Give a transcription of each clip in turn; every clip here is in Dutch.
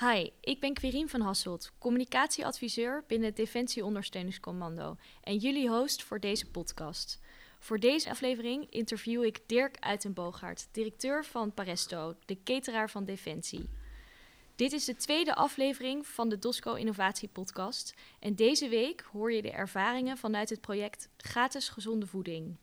Hi, ik ben Quirine van Hasselt, communicatieadviseur binnen het Defensie Ondersteuningscommando en jullie host voor deze podcast. Voor deze aflevering interview ik Dirk Uitenboogaard, directeur van Paresto, de cateraar van Defensie. Dit is de tweede aflevering van de DOSCO Innovatie Podcast en deze week hoor je de ervaringen vanuit het project Gratis Gezonde Voeding.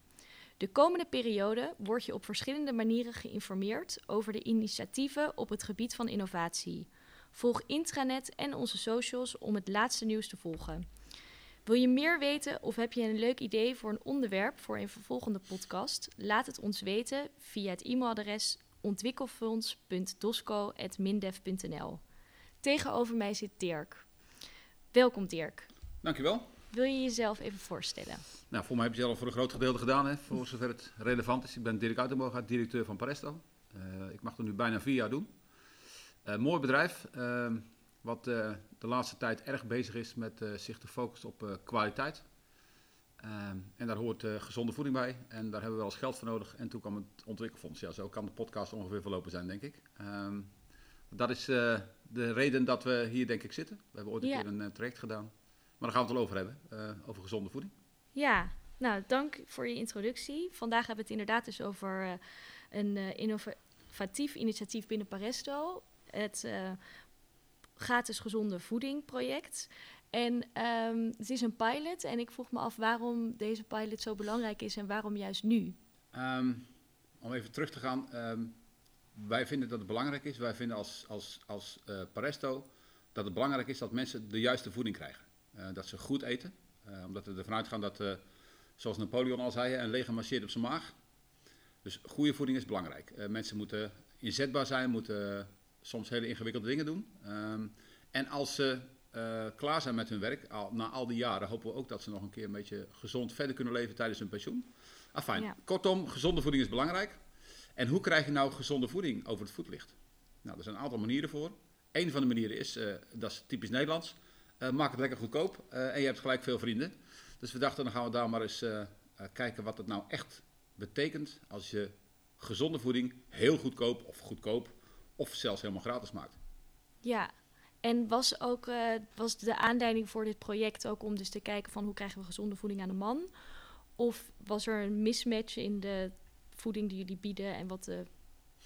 De komende periode word je op verschillende manieren geïnformeerd over de initiatieven op het gebied van innovatie. Volg intranet en onze socials om het laatste nieuws te volgen. Wil je meer weten of heb je een leuk idee voor een onderwerp voor een vervolgende podcast? Laat het ons weten via het e-mailadres ontwikkelfonds.dosco.mindef.nl. Tegenover mij zit Dirk. Welkom Dirk. Dankjewel. Wil je jezelf even voorstellen? Nou, voor mij heb je zelf voor een groot gedeelte gedaan, hè, voor zover het relevant is. Ik ben Dirk Uitenboga, directeur van Paresto. Uh, ik mag het nu bijna vier jaar doen. Uh, mooi bedrijf, uh, wat uh, de laatste tijd erg bezig is met zich te focussen op kwaliteit. Ehm, en daar hoort gezonde voeding bij en daar hebben we wel eens geld voor nodig. En toen kwam het ontwikkelfonds. Ja, zo kan de podcast ongeveer verlopen zijn, denk ik. Ehm, dat is de reden dat we hier, denk ik, zitten. We hebben ooit een keer een traject gedaan. Maar daar gaan we het al over hebben, over gezonde voeding. Ja, nou, dank voor je introductie. Vandaag hebben we het inderdaad dus over een innovatief initiatief binnen Paresto het gratis gezonde voeding project. En um, het is een pilot en ik vroeg me af waarom deze pilot zo belangrijk is en waarom juist nu? Um, om even terug te gaan, um, wij vinden dat het belangrijk is, wij vinden als, als, als Paresto dat het belangrijk is dat mensen de juiste voeding krijgen. Uh, dat ze goed eten, omdat we ervan uitgaan dat, zoals Napoleon al zei, een leger marcheert op zijn maag. Dus goede voeding is belangrijk. mensen moeten inzetbaar zijn, moeten soms hele ingewikkelde dingen doen. Um, en als ze uh, klaar zijn met hun werk, al, na al die jaren, hopen we ook dat ze nog een keer een beetje gezond verder kunnen leven tijdens hun pensioen. Afijn, ja. kortom, gezonde voeding is belangrijk. En hoe krijg je nou gezonde voeding over het voetlicht? Nou, er zijn een aantal manieren voor. Een van de manieren is, uh, dat is typisch Nederlands, maak het lekker goedkoop en je hebt gelijk veel vrienden. Dus we dachten, dan gaan we daar maar eens kijken wat het nou echt betekent als je gezonde voeding heel goedkoop of goedkoop of zelfs helemaal gratis maakt. Ja, en was ook was de aanleiding voor dit project ook om dus te kijken van hoe krijgen we gezonde voeding aan de man? Of was er een mismatch in de voeding die jullie bieden en wat de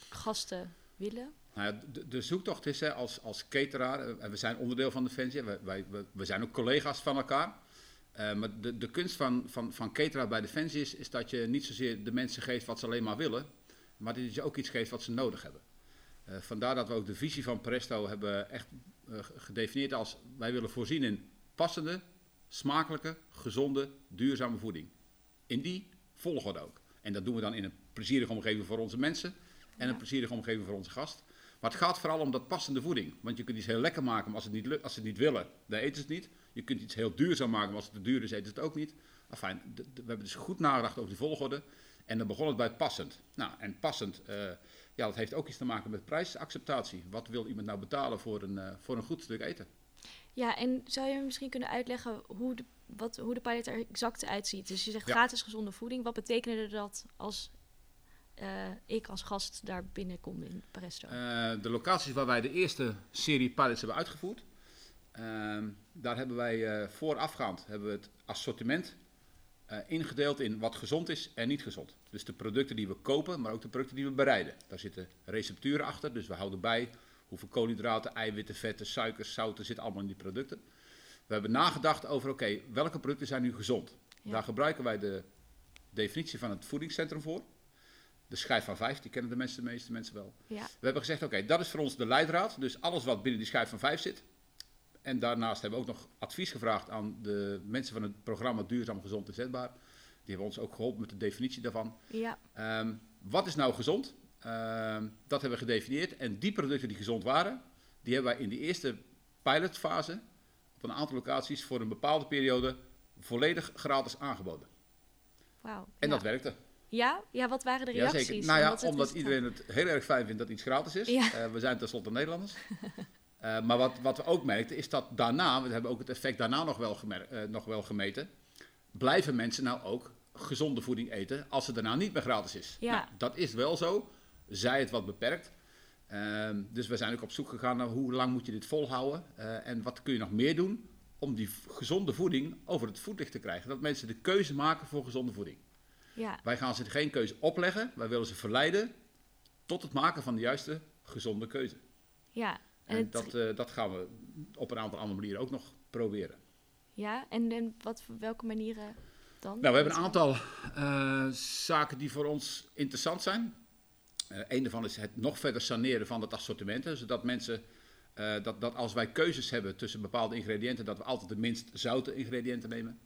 gasten willen? Nou ja, de, de zoektocht is hè, als, als cateraar, en uh, we zijn onderdeel van Defensie, wij, wij, we zijn ook collega's van elkaar. Uh, maar de, de kunst van, van, van cateraar bij Defensie is, is dat je niet zozeer de mensen geeft wat ze alleen maar willen, maar dat je ook iets geeft wat ze nodig hebben. Uh, vandaar dat we ook de visie van Presto hebben echt uh, gedefinieerd als wij willen voorzien in passende, smakelijke, gezonde, duurzame voeding. In die volgorde ook. En dat doen we dan in een plezierige omgeving voor onze mensen en een plezierige omgeving voor onze gast. Maar het gaat vooral om dat passende voeding. Want je kunt iets heel lekker maken, maar als, het niet, als ze het niet willen, dan eten ze het niet. Je kunt iets heel duurzaam maken, maar als het te duur is, eten ze het ook niet. Enfin, we hebben dus goed nagedacht over die volgorde. En dan begon het bij passend. Nou, en passend, uh, ja, dat heeft ook iets te maken met prijsacceptatie. Wat wil iemand nou betalen voor een, uh, voor een goed stuk eten? Ja, en zou je misschien kunnen uitleggen hoe de, wat, hoe de pilot er exact uitziet? Dus je zegt ja. gratis gezonde voeding. Wat betekende dat als uh, ik als gast daar binnenkom in Paresto? de locaties waar wij de eerste serie pilots hebben uitgevoerd, daar hebben wij voorafgaand hebben we het assortiment uh, ingedeeld in wat gezond is en niet gezond. Dus de producten die we kopen, maar ook de producten die we bereiden. Daar zitten recepturen achter, dus we houden bij hoeveel koolhydraten, eiwitten, vetten, suikers, zouten zitten allemaal in die producten. We hebben nagedacht over, oké, okay, welke producten zijn nu gezond? Ja. Daar gebruiken wij de definitie van het voedingscentrum voor. De schijf van 5, die kennen de, mensen, de meeste mensen wel. Ja. We hebben gezegd, oké, okay, dat is voor ons de leidraad. Dus alles wat binnen die schijf van 5 zit, en daarnaast hebben we ook nog advies gevraagd aan de mensen van het programma Duurzaam Gezond en Zetbaar. Die hebben ons ook geholpen met de definitie daarvan. Ja. Um, wat is nou gezond? Um, dat hebben we gedefinieerd. En die producten die gezond waren, die hebben wij in de eerste pilotfase op een aantal locaties voor een bepaalde periode volledig gratis aangeboden. Wauw. En ja. dat werkte. Ja? ja, wat waren de reacties? Nou ja, omdat, iedereen het heel erg fijn vindt dat iets gratis is. Ja. Uh, we zijn tenslotte Nederlanders. Uh, maar wat, wat we ook merkten is dat daarna, we hebben ook het effect daarna nog wel, uh, nog wel gemeten, blijven mensen nou ook gezonde voeding eten als het daarna niet meer gratis is. Ja. Nou, dat is wel zo, zij het wat beperkt. Ehm, dus we zijn ook op zoek gegaan naar hoe lang moet je dit volhouden en wat kun je nog meer doen om die gezonde voeding over het voetlicht te krijgen. Dat mensen de keuze maken voor gezonde voeding. Ja. Wij gaan ze geen keuze opleggen, wij willen ze verleiden tot het maken van de juiste gezonde keuze. Ja. En, het- dat, eh, dat gaan we op een aantal andere manieren ook nog proberen. Ja, en, en wat, welke manieren dan? Nou, we hebben een aantal eh, zaken die voor ons interessant zijn. Eh een daarvan is het nog verder saneren van het assortiment. hè, Zodat mensen, dat, dat als wij keuzes hebben tussen bepaalde ingrediënten, dat we altijd de minst zoute ingrediënten nemen.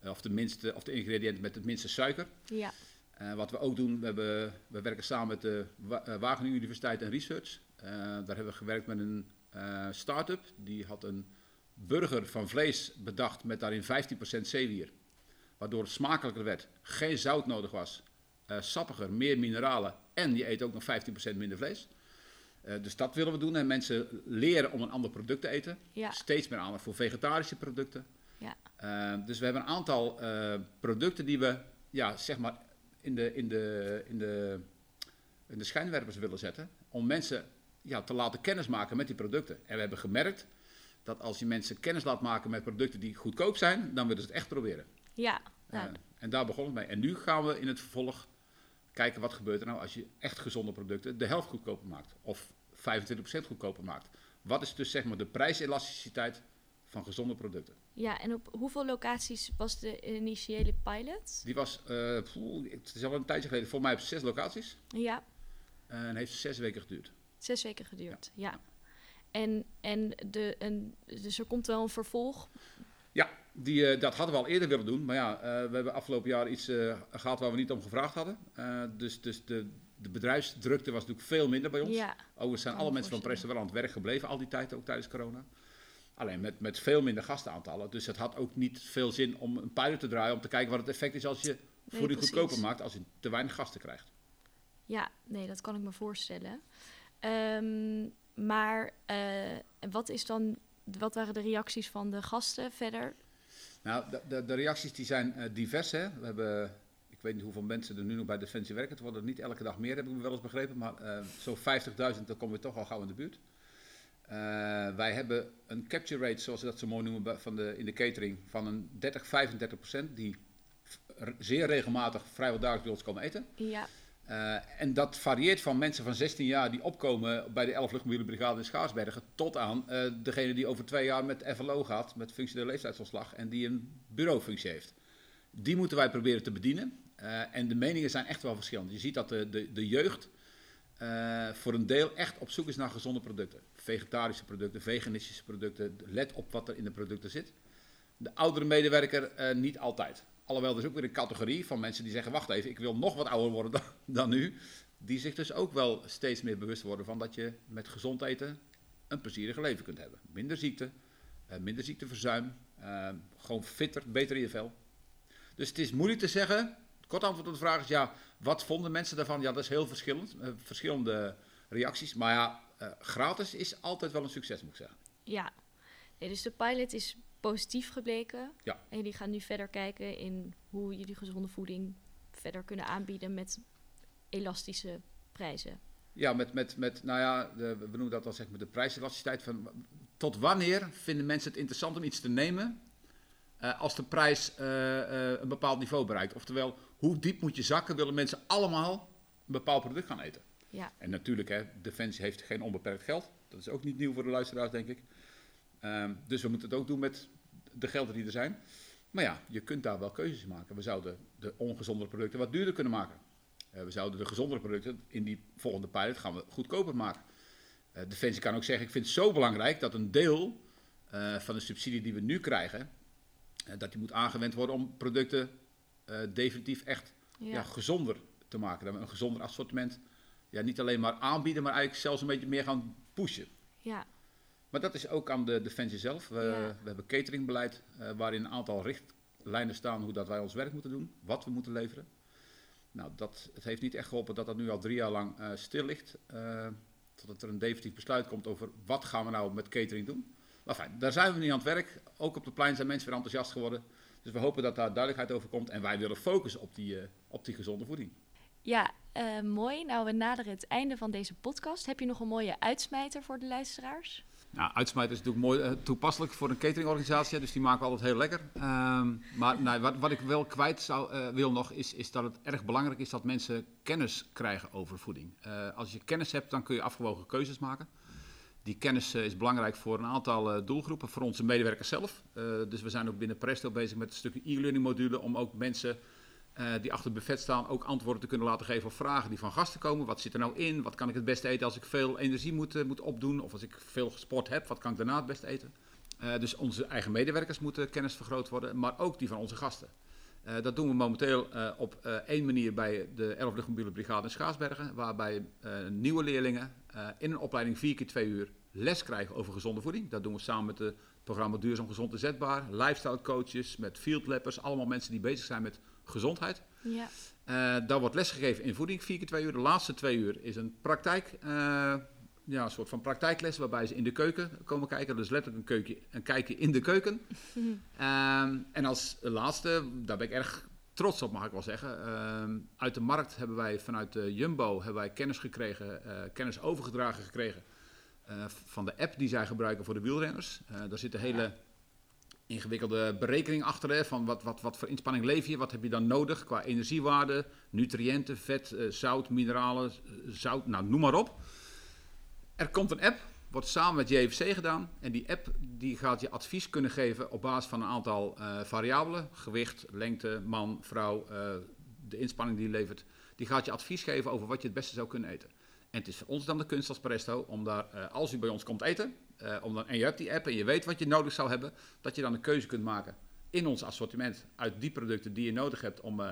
Eh, of, de minste, of de ingrediënten met het minste suiker. Ja, Eh, wat we ook doen, we, hebben, we werken samen met de Wa- eh, Wageningen Universiteit en Research. Daar hebben we gewerkt met een eh, start-up. Die had een burger van vlees bedacht met daarin 15% zeewier. Waardoor het smakelijker werd, geen zout nodig was, sappiger, meer mineralen en je eet ook nog 15% minder vlees. Dus dat willen we doen en mensen leren om een ander product te eten. ja, Steeds meer aandacht voor vegetarische producten. Ja. Eh, dus we hebben een aantal eh, producten die we ja, zeg maar in, de, in, de, in, de, in de schijnwerpers willen zetten. Om mensen ja, te laten kennismaken met die producten. En we hebben gemerkt dat als je mensen kennis laat maken met producten die goedkoop zijn, dan willen ze het echt proberen. ja. Nou, Eh, en daar begon het mee. En nu gaan we in het vervolg kijken wat gebeurt er nou als je echt gezonde producten de helft goedkoper maakt. Of 25% goedkoper maakt. Wat is dus zeg maar de prijselasticiteit van gezonde producten? ja, en op hoeveel locaties was de initiële pilot? Die was, eh, poeh, het is al een tijdje geleden, voor mij op zes locaties. Ja, En heeft zes weken geduurd. zes weken geduurd. Ja. En, en, de, en dus er komt wel een vervolg. Die, eh, dat hadden we al eerder willen doen. Maar ja, eh, we hebben afgelopen jaar iets eh, gehad waar we niet om gevraagd hadden. Dus dus de, de bedrijfsdrukte was natuurlijk veel minder bij ons. Ja, Overigens zijn alle me mensen van. Presto wel aan het werk gebleven al die tijd, ook tijdens corona. Alleen met, met veel minder gastenaantallen. Dus het had ook niet veel zin om een pilot te draaien om te kijken wat het effect is als je voeding precies. goedkoper maakt, als je te weinig gasten krijgt. ja, nee, dat kan ik me voorstellen. Ehm, maar eh, wat is dan, wat waren de reacties van de gasten verder? Nou, de, de, de reacties die zijn eh, divers. Hè. We hebben, ik weet niet hoeveel mensen er nu nog bij Defensie werken. Het worden niet elke dag meer, heb ik wel eens begrepen. Maar eh, zo'n 50.000, dan komen we toch al gauw in de buurt. Eh, wij hebben een capture rate, zoals ze dat zo mooi noemen van de, in de catering, van een 30, 35 procent. Die zeer regelmatig vrijwel dagelijks bij ons komen eten. Ja, Eh, en dat varieert van mensen van 16 jaar die opkomen bij de 11 luchtmobiele brigade in Schaarsbergen, tot aan eh, degene die over twee jaar met FLO gaat, met functioneel leeftijdsontslag, en die een bureaufunctie heeft. Die moeten wij proberen te bedienen. En de meningen zijn echt wel verschillend. Je ziet dat de, de, de jeugd eh, voor een deel echt op zoek is naar gezonde producten. Vegetarische producten, veganistische producten. Let op wat er in de producten zit. De oudere medewerker eh, niet altijd. Alhoewel, er is ook weer een categorie van mensen die zeggen: Wacht even, ik wil nog wat ouder worden dan, nu. Die zich dus ook wel steeds meer bewust worden van dat je met gezond eten een plezierige leven kunt hebben. Minder ziekte, eh, minder ziekteverzuim, gewoon fitter, beter in je vel. Dus het is moeilijk te zeggen. Kort antwoord op de vraag is ja, wat vonden mensen daarvan? Ja, dat is heel verschillend. eh, verschillende reacties. Maar ja, eh, gratis is altijd wel een succes, moet ik zeggen. ja. Nee, dus de pilot is positief gebleken. Ja. En jullie gaan nu verder kijken in hoe jullie gezonde voeding verder kunnen aanbieden met elastische prijzen. Ja, met, met, met nou ja, de, we noemen dat dan zeg maar de prijselasticiteit. Van, tot wanneer vinden mensen het interessant om iets te nemen eh, als de prijs een bepaald niveau bereikt? Oftewel, hoe diep moet je zakken, willen mensen allemaal een bepaald product gaan eten? Ja, En natuurlijk, hè, Defensie heeft geen onbeperkt geld. Dat is ook niet nieuw voor de luisteraars, denk ik. Ehm, dus we moeten het ook doen met de gelden die er zijn. Maar ja, je kunt daar wel keuzes maken. We zouden de ongezondere producten wat duurder kunnen maken. Eh, we zouden de gezondere producten in die volgende pilot gaan we goedkoper maken. Eh, Defensie kan ook zeggen, ik vind het zo belangrijk dat een deel eh, van de subsidie die we nu krijgen, dat die moet aangewend worden om producten definitief echt ja. ja. gezonder te maken. Dat we een gezonder assortiment ja, niet alleen maar aanbieden, maar eigenlijk zelfs een beetje meer gaan pushen. ja. Maar dat is ook aan de Defensie zelf. We, Ja. we hebben cateringbeleid uh, waarin een aantal richtlijnen staan hoe dat wij ons werk moeten doen, wat we moeten leveren. Nou, dat, het heeft niet echt geholpen dat dat nu al drie jaar lang uh, stil ligt. Uh, totdat er een definitief besluit komt over wat gaan we nou met catering doen. Maar fijn, daar zijn we nu aan het werk. Ook op de plein zijn mensen weer enthousiast geworden. Dus we hopen dat daar duidelijkheid over komt. En wij willen focussen op die, uh, op die gezonde voeding. Ja, uh, mooi. Nou, we naderen het einde van deze podcast. Heb je nog een mooie uitsmijter voor de luisteraars? Nou, uitsmijter is natuurlijk mooi uh, toepasselijk voor een cateringorganisatie, dus die maken we altijd heel lekker. Um, maar nou, wat, wat, ik wel kwijt zou, uh, wil nog, is, is dat het erg belangrijk is dat mensen kennis krijgen over voeding. als je kennis hebt, dan kun je afgewogen keuzes maken. Die kennis is belangrijk voor een aantal doelgroepen, voor onze medewerkers zelf. dus we zijn ook binnen Presto bezig met een stukje e-learning module om ook mensen die achter het buffet staan ook antwoorden te kunnen laten geven op vragen die van gasten komen. Wat zit er nou in? Wat kan ik het beste eten als ik veel energie moet, moet opdoen? Of als ik veel gesport heb, wat kan ik daarna het beste eten? Dus onze eigen medewerkers moeten kennis vergroot worden, maar ook die van onze gasten. dat doen we momenteel op één manier bij de 11 Luchtmobiele Brigade in Schaarsbergen, waarbij nieuwe leerlingen in een opleiding vier keer twee uur les krijgen over gezonde voeding. Dat doen we samen met het programma Duurzaam Gezond en Zetbaar, lifestyle coaches, met field lappers, allemaal mensen die bezig zijn met gezondheid. Ja. Uh, daar wordt lesgegeven in voeding, vier keer twee uur. De laatste twee uur is een praktijk, uh, ja, een soort van praktijkles waarbij ze in de keuken komen kijken. Dus letterlijk een, keukje, een kijkje in de keuken. uh, en als laatste, daar ben ik erg trots op, mag ik wel zeggen. Ehm, uit de markt hebben wij vanuit de Jumbo hebben wij kennis gekregen, eh, kennis overgedragen gekregen van de app die zij gebruiken voor de wielrenners. daar zitten hele ingewikkelde berekening achter. Van wat, wat, wat voor inspanning leef je, wat heb je dan nodig qua energiewaarde, nutriënten, vet, zout, mineralen, eh, zout, nou noem maar op. Er komt een app, wordt samen met JVC gedaan. En die app die gaat je advies kunnen geven op basis van een aantal uh, variabelen. Gewicht, lengte, man, vrouw, de inspanning die je levert. Die gaat je advies geven over wat je het beste zou kunnen eten. En het is voor ons dan de kunst als Presto om daar, als u bij ons komt eten, om dan, en je hebt die app en je weet wat je nodig zou hebben, dat je dan een keuze kunt maken in ons assortiment uit die producten die je nodig hebt om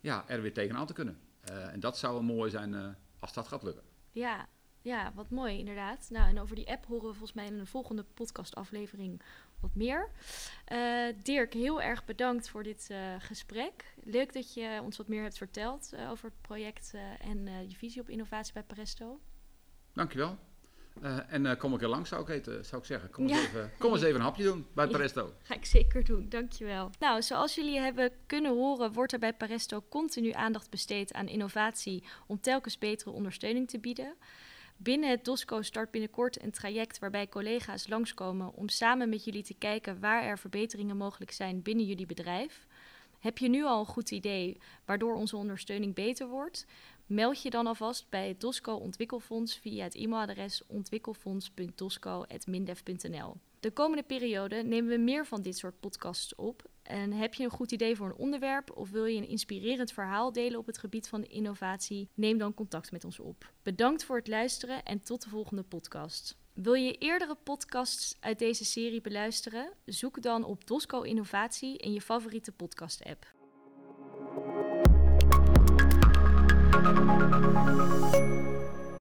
ja, er weer tegenaan te kunnen. En dat zou mooi zijn als dat gaat lukken. Ja, ja, wat mooi inderdaad. Nou, en over die app horen we volgens mij in een volgende podcastaflevering wat meer. Dirk, heel erg bedankt voor dit gesprek. Leuk dat je ons wat meer hebt verteld over het project en je visie op innovatie bij Presto. Dankjewel. En kom een keer langs, zou ik, zou ik zeggen. Kom, ja. eens even, kom eens even een hapje doen bij Paresto. Ja, ga ik zeker doen, dankjewel. Nou, zoals jullie hebben kunnen horen, wordt er bij Paresto continu aandacht besteed aan innovatie om telkens betere ondersteuning te bieden. Binnen het DOSCO start binnenkort een traject waarbij collega's langskomen om samen met jullie te kijken waar er verbeteringen mogelijk zijn binnen jullie bedrijf. Heb je nu al een goed idee waardoor onze ondersteuning beter wordt? Meld je dan alvast bij het DOSCO Ontwikkelfonds via het e-mailadres ontwikkelfonds.dosco.mindef.nl. De komende periode nemen we meer van dit soort podcasts op. En heb je een goed idee voor een onderwerp of wil je een inspirerend verhaal delen op het gebied van innovatie? Neem dan contact met ons op. Bedankt voor het luisteren en tot de volgende podcast. Wil je eerdere podcasts uit deze serie beluisteren? Zoek dan op Dosco Innovatie in je favoriete podcast-app.